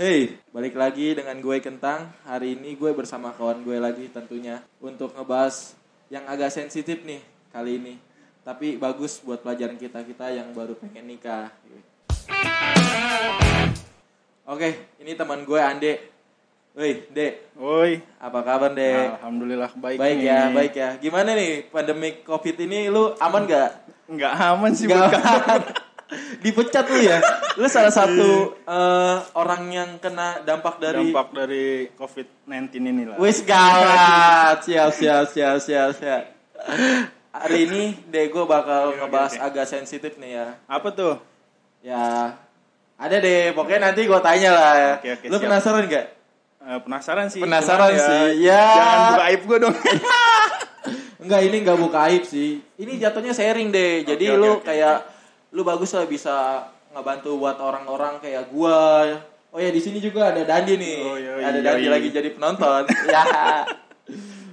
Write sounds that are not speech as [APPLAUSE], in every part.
Hey, balik lagi dengan gue Kentang. Hari ini gue bersama kawan gue lagi tentunya untuk ngebahas yang agak sensitif nih kali ini. Tapi bagus buat pelajaran kita-kita yang baru pengen nikah. Oke, ini teman gue Ande. Woi, Dek, Woi, apa kabar, Dek? alhamdulillah baik. Baik nih. ya, baik ya. Gimana nih pandemi Covid ini lu aman gak? Nggak aman sih Gak aman. [LAUGHS] Dipecat lu ya. Lu salah satu eh, orang yang kena dampak dari dampak dari COVID-19 ini lah. Wis gawat. Siap, siap, siap, siap, siap. Hari ini deh gue bakal ngebahas agak sensitif nih ya. Apa tuh? Ya, ada deh. Pokoknya nanti gue tanya lah. ya. Oke, oke, Lu siap. penasaran gak? Eh, penasaran sih. Penasaran cuman sih, ya. Jangan buka aib gue dong. [LAUGHS] Enggak, ini nggak buka aib sih. Ini jatuhnya sharing deh. Jadi oke, lu oke, kayak lu bagus lah bisa ngebantu buat orang-orang kayak gua. Oh ya di sini juga ada Dandi nih. Oh, yoi, ada Dandi yoi. lagi jadi penonton. [LAUGHS] ya.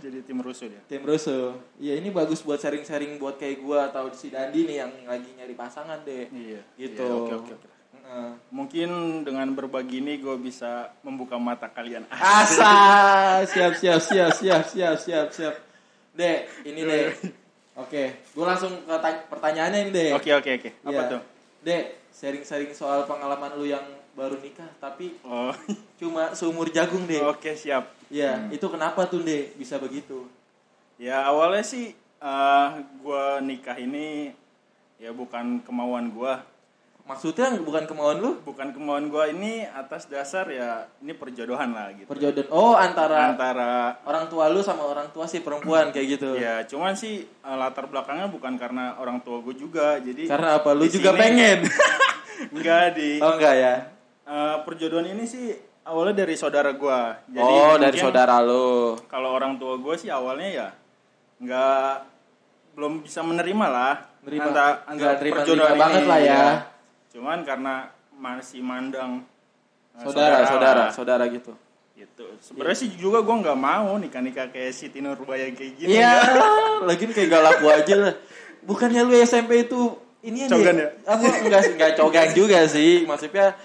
Jadi tim rusuh ya. Tim Russo. Iya ini bagus buat sharing-sharing buat kayak gua atau si Dandi nih yang lagi nyari pasangan deh. Iya. Gitu. Iya, Oke, oke, oke. Heeh. Mungkin dengan berbagi ini gue bisa membuka mata kalian. [LAUGHS] Asa, siap siap siap siap siap siap siap. Dek, ini deh. Oke, gue langsung ke ta- pertanyaannya ini deh. Oke, oke, oke. Apa Iya. tuh? Dek, sharing-sharing soal pengalaman lu yang baru nikah tapi Oh, [LAUGHS] cuma seumur jagung deh. oke siap. Iya, itu kenapa tuh dek bisa begitu? Ya awalnya sih eh gue nikah ini ya bukan kemauan gue. Maksudnya bukan kemauan lu? bukan kemauan gue ini atas dasar ya ini perjodohan lah gitu Perjodohan. Oh, antara antara orang tua lu sama orang tua si perempuan kayak gitu. ya cuman sih eh, latar belakangnya bukan karena orang tua gue juga jadi Karena apa? Lu juga sini- pengen. [LAUGHS] enggak di oh, enggak ya. eh, perjodohan ini sih awalnya dari saudara gue jadi oh, dari saudara lu. kalau orang tua gue sih awalnya ya nggak belum bisa menerima lah Nerima. anta- Nggak anta terima-terima banget lah ya. Cuman karena masih mandang eh, Saudara, saudara, lah. saudara gitu. gitu sebenarnya sih juga gue nggak mau nikah nikah kayak Siti Nurbaya kayak gini Iya, [LAUGHS] lagian kayak gak laku aja lah. Bukannya lu SMP itu ini aja. Cogan ya? Apa enggak enggak cogan juga sih. Maksudnya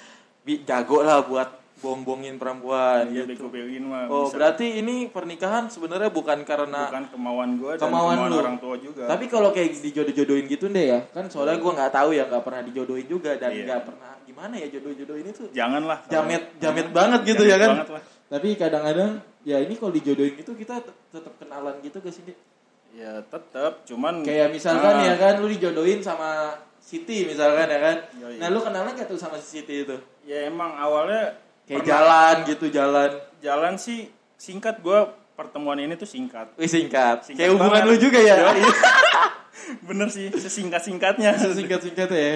jago lah buat bong-bongin perempuan Iya gitu. mah Oh, bisa. berarti ini pernikahan sebenarnya bukan karena bukan kemauan gue dan kemauan kemauan, lu. orang tua juga Tapi kalau kayak dijodoh-jodohin gitu deh ya. Kan soalnya gua nggak tahu ya, nggak pernah dijodohin juga dan Iya. nggak pernah gimana ya jodoh-jodohin itu. janganlah Jamet jamet banget gitu ya Jamet kan. banget lah. Tapi kadang-kadang ya ini kalau dijodohin gitu kita tet- tetap kenalan gitu ke sini. ya tetap cuman Kayak misalkan Ah, ya kan lu dijodohin sama Siti misalkan ya kan. Yoi. Nah, lu kenalan gak tuh sama si Siti itu? ya emang awalnya Kayak pernah- jalan gitu, jalan. jalan sih singkat gue pertemuan ini tuh singkat Wih singkat. Singkat Kayak hubungan banget. lu juga ya. Yoi. [LAUGHS] bener sih sesingkat singkatnya Singkat-singkat ya.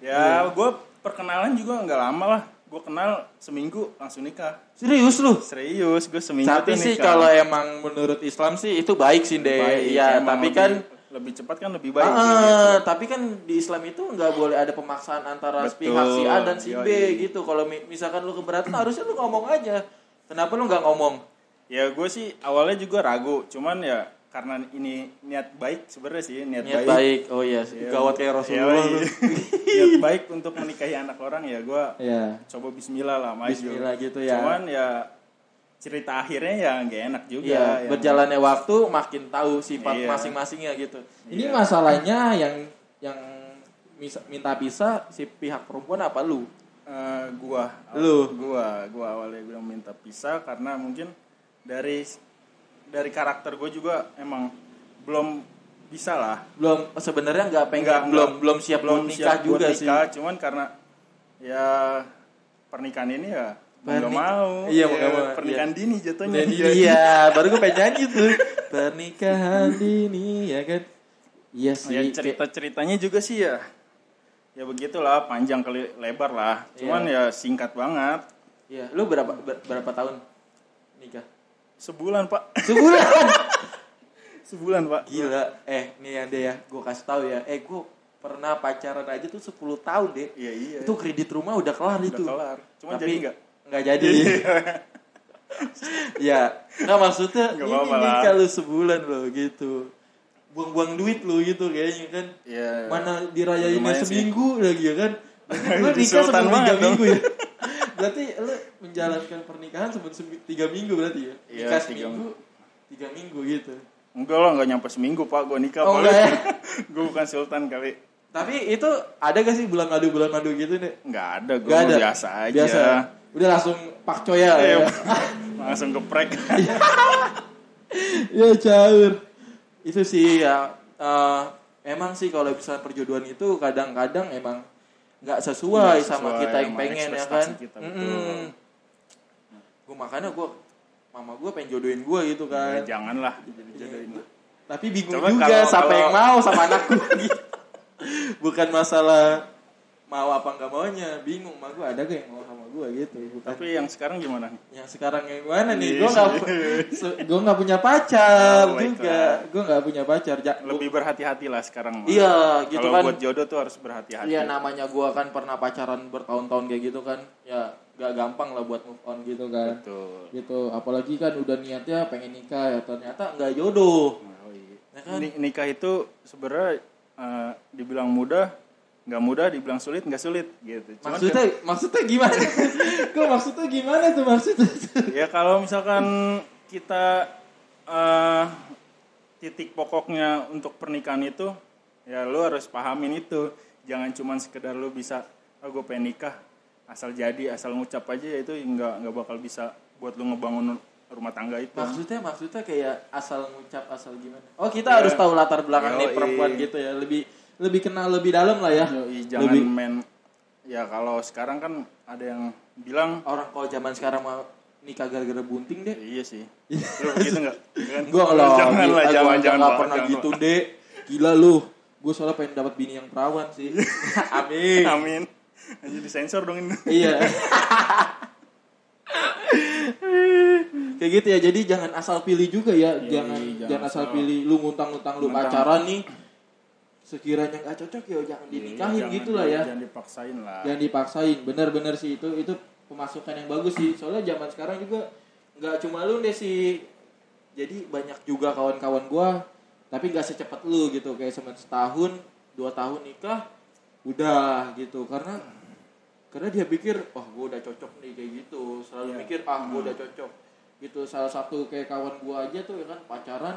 ya gue perkenalan juga nggak lama lah gue kenal seminggu langsung nikah Serius lu? serius gue seminggu Tapi sih kalau emang menurut Islam sih itu baik sih deh. Iya, tapi kan lebih cepat kan lebih baik Ah, gitu. tapi kan di Islam itu nggak boleh ada pemaksaan antara Betul, pihak si A dan si B yoi. gitu. Kalau mi- misalkan lu keberatan harusnya lu ngomong aja. Kenapa lu nggak ngomong? Ya gue sih awalnya juga ragu, cuman ya karena ini niat baik sebenarnya sih niat, Niat baik. baik. Oh iya, Ya, gawat kayak Rasulullah yoi. lu. [LAUGHS] niat baik untuk menikahi anak orang ya gue Iya. coba Bismillah lah maju. Bismillah gitu ya. Cuman ya cerita akhirnya ya nggak enak juga. Iya, yang- berjalannya waktu makin tahu sifat Iya. masing-masingnya gitu. Ini Iya. masalahnya yang yang minta pisah si pihak perempuan apa lu? Eh, gua Lu? gua gua awalnya bilang minta pisah karena mungkin dari dari karakter gue juga emang belum bisa lah Belum sebenarnya nggak pengen Enggak, belum enggak. belum siap belum nikah siap juga sih. nikah, cuman karena ya pernikahan ini ya Pernik- mau Iya, mau Ya, nggak mau, pernikahan dini jatuhnya Dan iya, baru gue pengen nyanyi tuh. Pernikahan dini ya kan. Iya sih. ya cerita ceritanya juga sih ya ya begitulah panjang kali lebar lah cuman ya singkat banget Iya, lu berapa ber- berapa tahun nikah? sebulan pak [LAUGHS] Sebulan. sebulan pak Gila. Eh, nih ya deh ya, gue kasih tahu ya. Eh, gue pernah pacaran aja tuh 10 tahun deh. iya iya Itu kredit rumah udah kelar udah itu. kelar cuman Tapi jadi nggak Nggak jadi. [LAUGHS] ya, nggak maksudnya Nggak ini apa-apa nih lah. kalau sebulan loh gitu. Buang-buang duit lo gitu kayaknya kan. Iya. Mana dirayainnya Lumayan sih. seminggu lagi ya kan. [LAUGHS] Di nikah sebelum tiga minggu ya. [LAUGHS] berarti lu menjalankan pernikahan sebelum tiga minggu berarti ya Iya, nikah tiga seminggu tiga minggu gitu Enggak lah, enggak nyampe seminggu pak, gue nikah Oh, enggak ya? gue bukan sultan kali. tapi itu ada gak sih bulan madu bulan madu gitu deh Enggak ada, gue Gak biasa aja. biasa udah langsung pak coya Iya, ya. Langsung geprek. ya caur itu sih ya eh, emang sih kalau misalnya perjodohan itu kadang-kadang emang nggak sesuai, Nggak sama sesuai kita yang pengen ya kan? kita, betul. gue makanya gue mama gue pengen jodohin gue gitu kan. Ya, janganlah. Dijodohin. tapi bingung Coba juga kalau- siapa kalau- yang mau sama anakku [LAUGHS] bukan masalah mau apa nggak maunya? Bingung mah gue ada gak yang mau sama gue gitu bukan Tapi yang sekarang gimana? Nih? yang sekarang yang mana nih? Iya. gue nggak gue nggak punya pacar Oh, juga. gue nggak punya pacar. Ja- Lebih berhati-hati lah sekarang. iya gitu Kalau kan. buat jodoh tuh harus berhati-hati. Iya namanya gue kan pernah pacaran bertahun-tahun kayak gitu kan. Ya gak gampang lah buat move on gitu kan. Betul. gitu. Apalagi kan udah niatnya pengen nikah ya ternyata nggak jodoh. Oh, iya. Ya kan? Ni- Nikah itu sebenarnya eh, dibilang mudah, nggak mudah, dibilang sulit, nggak sulit gitu. Cuman maksudnya maksudnya gimana [LAUGHS] kok maksudnya gimana tuh maksudnya ya kalau misalkan kita eh, titik pokoknya untuk pernikahan itu ya lu harus pahamin itu jangan cuman sekedar lu bisa oh gue pengen nikah asal jadi asal ngucap aja ya itu nggak nggak bakal bisa buat lu ngebangun rumah tangga itu maksudnya maksudnya kayak asal ngucap asal gimana oh kita Ya. harus tahu latar belakang nih Yoi. perempuan gitu ya lebih lebih kenal lebih dalam lah ya Yoi, jangan lebih main ya kalau sekarang kan ada yang bilang orang kalau zaman sekarang mau nikah gara-gara bunting deh iya sih [LAUGHS] lu begitu nggak Kan? Gua kalau jangan lah jangan gua jangan pernah jangan, gitu deh. Gila lu. Gue soalnya pengen dapat bini yang perawan sih. [LAUGHS] Amin. amin aja disensor dong ini [LAUGHS] iya. Kayak gitu ya. Jadi jangan asal pilih juga ya. Iya, jangan jangan jangan asal asal. pilih lu ngutang-ngutang lu Ngutang. pacaran nih. Sekiranya nggak cocok ya jangan dinikahin Jangan- gitu lah ya. jangan dipaksain lah Jangan dipaksain. Bener-bener sih itu itu pemasukan yang bagus sih. Soalnya zaman sekarang juga nggak cuma lu deh sih. Jadi banyak juga kawan-kawan gua tapi nggak secepat lu gitu kayak cuma setahun dua tahun nikah udah gitu karena karena dia pikir wah gua udah cocok nih kayak gitu selalu Iya. mikir ah gua udah cocok gitu salah satu kayak kawan gua aja tuh ya kan pacaran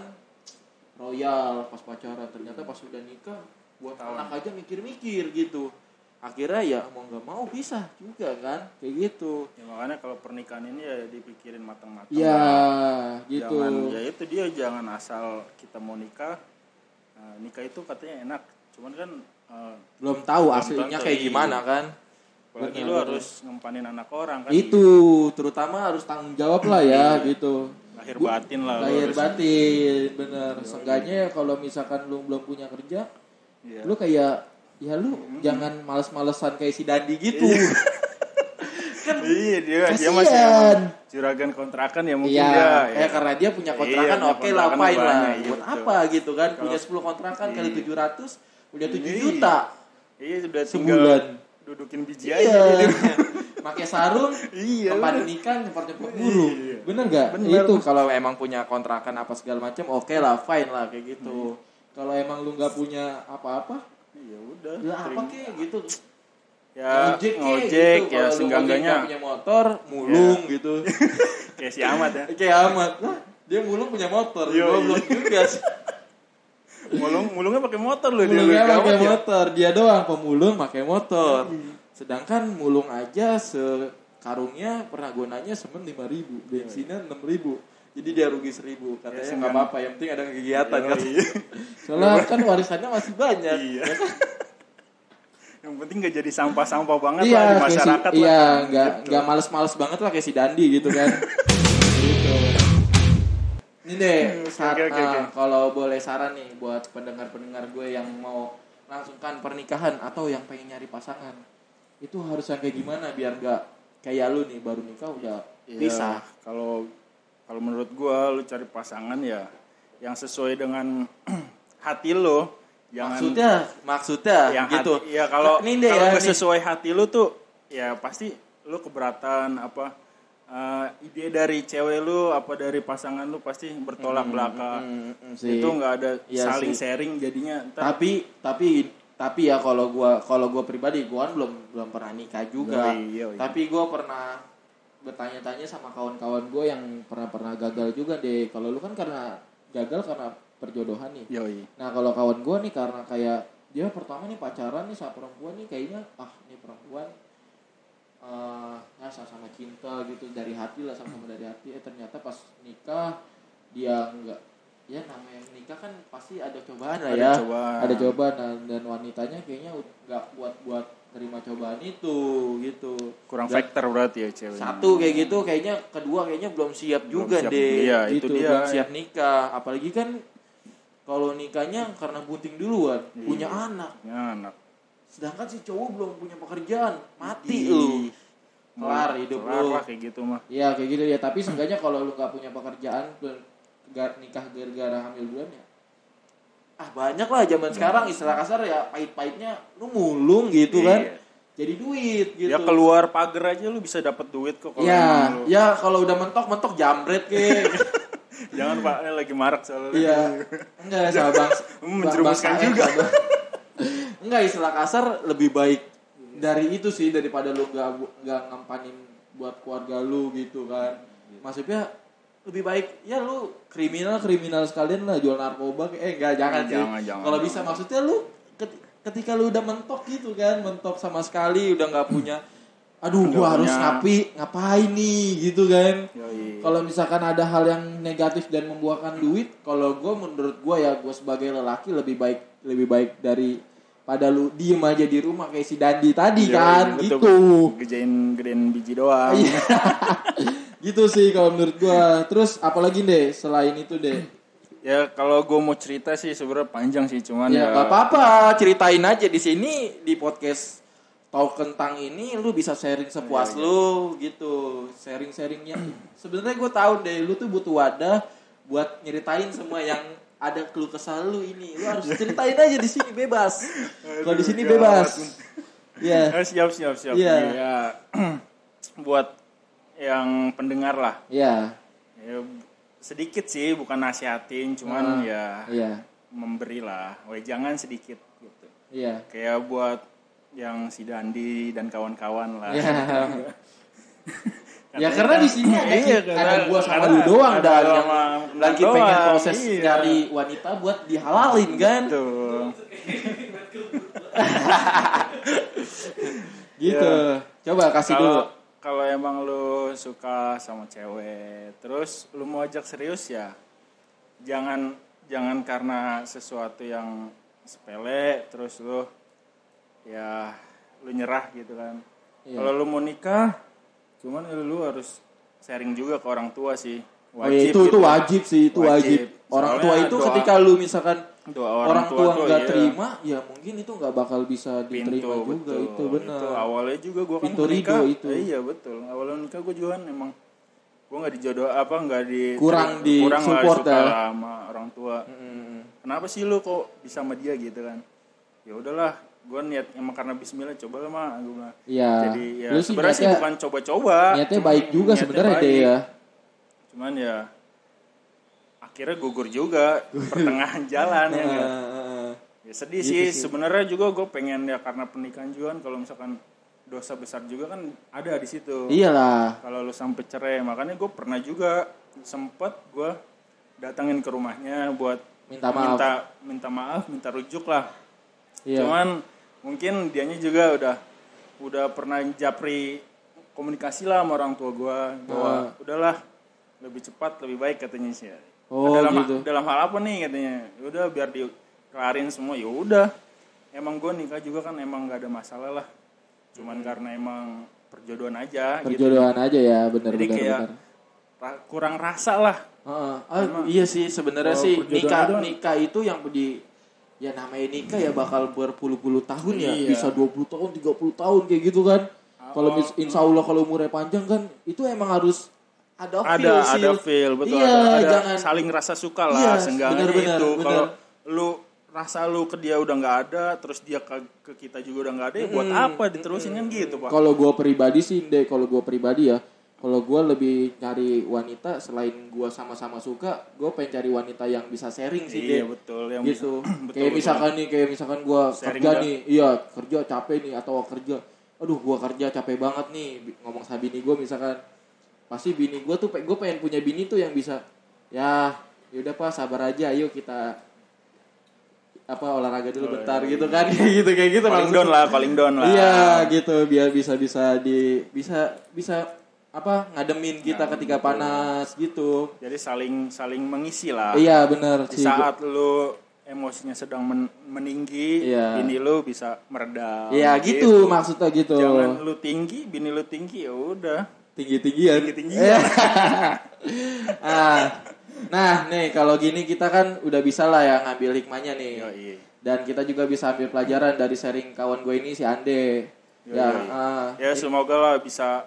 royal pas pacaran ternyata pas udah nikah buat anak aja mikir-mikir gitu akhirnya ya mau nggak mau pisah juga kan kayak gitu Ya, makanya kalau pernikahan ini ya dipikirin matang-matang. ya lah. gitu Jangan, ya itu dia jangan asal kita mau nikah. Nah, nikah itu katanya enak, cuman kan eh, belum tahu aslinya kayak iya. gimana kan apalagi lu harus ngempanin anak orang kan. itu terutama harus tanggung jawab lah ya gitu Lahir Gua- batin lah. lahir harus- batin bener seenggaknya ya kalau misalkan lu belum punya kerja Iya. lu kayak ya lu jangan males-malesan kayak si Dandi gitu [LAUGHS] kan Iya dia dia Kasian. masih emang juragan kontrakan ya mungkin Iya, dia. ya karena dia punya kontrakan Iya, oke lah fine lah. iya, Buat betul. apa gitu kan? Kalau- punya 10 kontrakan kali Iya. 700 udah 7 Iya. juta. Iya sudah tinggal Sebulan. dudukin biji Iya. aja dia. [LAUGHS] Pakai sarung, Iya, tempat nikah, nyempor-nyempor burung. Iya. Bener nggak? Itu kalau emang punya kontrakan apa segala macam, oke lah, fine lah kayak gitu. Kalau emang lu nggak punya apa-apa, Iya udah. ya apa kek gitu. Ya ngojek kek ngojek gitu. ya nggak punya motor, mulung gitu. [LAUGHS] kayak si Ahmad ya. Kayak amat. Lah, dia mulung punya motor. Iya, Goblok juga sih. Mulung mulungnya pakai motor loh dia. mulungnya pakai ya. motor dia doang pemulung pakai motor sedangkan mulung aja sekarungnya pernah gonanya semen lima ribu bensinnya enam ribu jadi dia rugi seribu Ya, katanya nggak apa-apa yang penting ada kegiatan Iya, kan iya. [LAUGHS] soalnya kan warisannya masih banyak Iya. ya kan? [LAUGHS] Yang penting gak jadi sampah-sampah banget iya lah di kayak si, masyarakat iya lah. nggak Gitu. nggak males-males banget lah kayak si Dandi gitu kan [LAUGHS] gitu ini deh Hmm, saat, oke, oke, ah, oke. kalau boleh saran nih buat pendengar-pendengar gue yang mau langsungkan pernikahan atau yang pengen nyari pasangan itu harus yang kayak gimana biar nggak kayak lu nih baru nikah udah pisah Kalau kalau menurut gua lu cari pasangan ya yang sesuai dengan [CLEARS THROAT] hati lo. Jangan maksudnya maksudnya yang gitu hati, ya kalau deh kalau ya sesuai hati lu tuh ya pasti lu keberatan apa eh, ide dari cewek lu apa dari pasangan lu pasti bertolak belakang Mm, mm, sih. itu nggak ada Iya saling sih. sharing jadinya ntar tapi tapi tapi ya kalau gua kalau gua pribadi gua kan belum belum pernah nikah juga. Yoi, yoi. tapi gua pernah bertanya-tanya sama kawan-kawan gua yang pernah pernah gagal juga deh kalau lu kan karena gagal karena perjodohan nih. Yoi. nah kalau kawan gua nih karena kayak dia pertama nih pacaran nih sama perempuan nih kayaknya ah nih perempuan eh ya sama-sama cinta gitu. Dari hati lah sama-sama dari hati. Eh ternyata pas nikah dia enggak ya namanya nikah kan pasti ada cobaan lah Ada ya cobaan. ada cobaan nah, dan wanitanya kayaknya nggak buat buat terima cobaan itu gitu Kurang Dan faktor berarti ya cewek. satu kayak gitu kayaknya kedua kayaknya belum siap juga siap. deh Iya, gitu itu dia. belum siap nikah apalagi kan kalau nikahnya karena bunting duluan Iya. punya anak Ya, anak. sedangkan si cowok belum punya pekerjaan mati lu kelar hidup Kelar lu lah kayak gitu mah. Iya kayak gitu ya tapi seenggaknya kalau lu nggak punya pekerjaan dan gar- nikah gara-gara hamil duluan ya? Ah banyak lah zaman sekarang istilah kasar ya pahit-pahitnya lu mulung gitu kan. Iya. jadi duit gitu. Ya keluar pagar aja lu bisa dapat duit kok kalau ya lu. ya kalau udah mentok mentok jambret ke. [LAUGHS] Jangan Pak, ini lagi marak soalnya. iya. Enggak sama bang Hmm, [LAUGHS] menjerumuskan Bang juga. Enggak istilah kasar lebih baik dari itu sih daripada lu nggak bu- nggak ngampanin buat keluarga lu gitu kan. Maksudnya lebih baik ya lu kriminal kriminal sekalian lah jual narkoba eh enggak jangan sih kalau jangan. bisa maksudnya lu ket- ketika lu udah mentok gitu kan mentok sama sekali udah nggak punya [CLEARS THROAT] aduh gua harus ngapi ngapain nih gitu kan kalau misalkan ada hal yang negatif dan membuahkan duit kalau gue menurut gue ya gue sebagai lelaki lebih baik lebih baik dari pada lu diem aja di rumah kayak si Dandi tadi Yoi, kan betul. gitu Gedein gedein biji doang. [LAUGHS] Iya. gitu sih kalau menurut gue terus apalagi deh selain itu deh Ya kalau gue mau cerita sih sebenarnya panjang sih cuman ya ya, nggak apa-apa. ceritain aja di sini di podcast tahu kentang ini lu bisa sharing sepuas Iya, lu gitu. Sharing sharingnya sebenarnya gue tahu deh lu tuh butuh wadah buat nyeritain semua yang ada keluh kesal lu ini. Lu harus ceritain aja di sini bebas. Kalau di sini Aduh, bebas. ya Eh, siap siap siap. Iya. Ya, [CLEARS THROAT] buat yang pendengar lah. ya Ya, sedikit sih bukan nasihatin cuman Ah, ya iya memberi lah. Weh jangan sedikit gitu. iya Kayak buat yang si Dandi dan kawan-kawan lah. ya Ya karena kan- di sini ada, Iya, ada karena- gua sama lu doang dan yang lagi doang, pengen proses iya. dari wanita buat dihalalin kan Tuh. gitu coba kasih dulu Kalau emang lu suka sama cewek, terus lu mau ajak serius ya, jangan jangan karena sesuatu yang sepele, terus lu ya lu nyerah gitu kan. Iya. Kalau lu mau nikah, cuman lu harus sharing juga ke orang tua sih. Oh iya, itu itu wajib sih itu wajib, Wajib. orang Soalnya tua itu doa- ketika lu misalkan Doa orang, tua tuh, nggak iya. terima ya mungkin itu nggak bakal bisa pintu diterima juga betul. itu benar Itu awalnya juga gue kan Pintu ridho itu. eh, iya betul. Awalnya nikah gue juga kan emang gue nggak dijodoh apa nggak di Kurang di kurang support ya. lah sama orang tua. Mm. Kenapa sih lu kok bisa sama dia gitu kan? Ya udahlah, gue niat emang karena Bismillah coba lah mah gue bilang. Iya. Jadi ya sebenarnya sih bukan coba-coba. niatnya baik juga sebenarnya deh ya Cuman ya akhirnya gugur juga pertengahan [LAUGHS] jalan ya? Heeh. Ya sedih Gitu sih. sih. Sebenarnya juga gue pengen ya karena pernikahan juga kan kalau misalkan dosa besar juga kan ada di situ. iyalah Kalau lu sampai cerai, makanya gue pernah juga sempet gue datangin ke rumahnya buat Minta maaf. minta minta maaf, minta rujuk lah. iya Cuman mungkin dianya juga udah udah pernah japri komunikasi lah sama orang tua gue bahwa udahlah lebih cepat lebih baik katanya sih. Oh, dalam gitu. dalam hal apa nih katanya? Ya Udah biar dikelarin semua. Ya udah. Emang gue nikah juga kan emang nggak ada masalah lah. Cuman karena emang perjodohan aja gitu. perjodohan aja ya benar Jadi benar kayak benar ra- kurang rasa lah. Heeh. Ah, iya sih sebenarnya Kalau sih nikah doang. nikah itu yang di ya namanya nikah ya bakal berpuluh-puluh tahun ya Iya. bisa 20 tahun 30 tahun kayak gitu kan kalau mis- insya Allah kalau umurnya panjang kan itu emang harus ada feel ada sih. ada feel betul iya, ada, ada jangan saling rasa suka Iya, lah seenggaknya benar-benar, itu benar. kalau lu rasa lu ke dia udah nggak ada terus dia ke, ke kita juga udah nggak ada ya buat apa diterusin kan gitu pak kalau gue pribadi sih deh kalau gue pribadi ya kalau gue lebih cari wanita selain gue sama-sama suka gue pengen cari wanita yang bisa sharing sih Iya deh betul yang gitu bisa. [CLEARS THROAT] betul, kayak betul. misalkan nih kayak misalkan gue kerja dah. nih iya kerja capek nih atau kerja aduh gue kerja capek banget nih ngomong sama bini gue misalkan pasti bini gue tuh gue pengen punya bini tuh yang bisa ya yaudah pak sabar aja ayo kita apa olahraga dulu Oh, bentar iya, gitu kan [LAUGHS] kayak gitu kayak gitu maksudnya. down lah calling down lah Iya gitu biar bisa bisa di bisa bisa apa ngademin kita Nah, ketika betul. panas gitu. jadi saling saling mengisi lah Iya benar di sih. saat lu emosinya sedang men- meninggi Iya. bini lu bisa meredam Iya gitu, maksudnya gitu. jangan lu tinggi bini lu tinggi ya udah Tinggi tinggian. Tinggi-tinggian. [LAUGHS] ah, nah nih kalau gini kita kan udah bisa lah ya ngambil hikmahnya nih. Yoi. Dan kita juga bisa ambil pelajaran dari sharing kawan gue ini si Ande. Yoi. Ya, ah, ya semoga lah bisa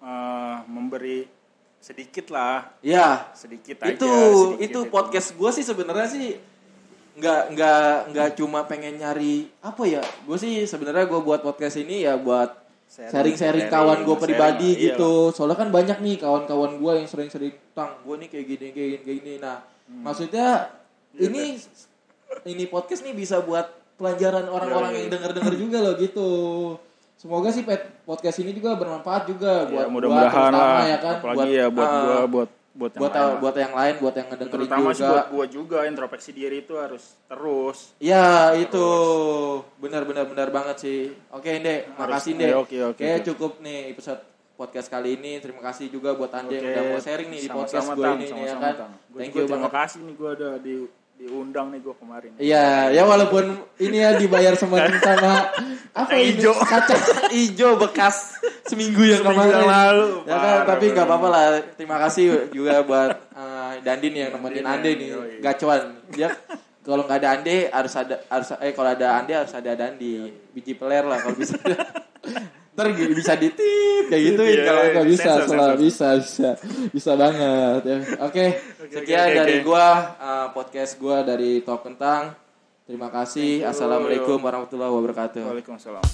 eh, memberi sedikit lah ya sedikit aja itu sedikit itu podcast gue sih sebenarnya sih nggak nggak nggak cuma pengen nyari apa ya gue sih sebenarnya gue buat podcast ini ya buat sharing-sharing sharing, kawan gue sharing. pribadi lah, iya. gitu. Soalnya kan banyak nih kawan-kawan gue yang sering-sering tang gue nih kayak gini kayak gini kayak gini. Nah Hmm. maksudnya Iya, ini ini podcast nih bisa buat pelajaran orang-orang Iya, iya. yang denger-denger [LAUGHS] juga loh gitu. Semoga sih podcast ini juga bermanfaat juga Ya, buat mudah-mudahan gua terutama lah. ya kan apalagi ya buat ah, gua buat buat yang buat lain lah. buat yang lain buat yang ngedengerin terutama sih juga. buat gua juga introspeksi diri itu harus terus. Ya itu. Benar benar benar banget sih. Oke Inde makasih Inde. Oke, oke, oke. cukup nih episode podcast kali ini. Terima kasih juga buat Ande yang Oke, udah mau sharing nih di podcast gue Tang, ini nih, ya sama-sama, kan. Tang. Gua thank juga you terima banget. kasih nih gua ada di diundang nih gua kemarin. Iya, ya walaupun ini ya dibayar sama [LAUGHS] sama apa ini? ijo. kacang ijo bekas [LAUGHS] seminggu yang Seminggu kemarin. yang lalu. Ya kan, Parah, tapi nggak apa-apa lah. Terima kasih juga buat eh, Dandin yang nemenin Ande nih, gacuan. Dia kalau nggak ada Ande harus ada harus eh kalau ada Ande harus ada Dandi. Biji peler lah kalau bisa. [LAUGHS] Ntar bisa ditit kayak gitu Iya, kalau nggak bisa sensor. bisa bisa bisa banget ya. Oke, sekian oke, dari oke. gua uh, podcast gua dari Talk Kentang. Terima kasih. Assalamualaikum warahmatullahi wabarakatuh. Waalaikumsalam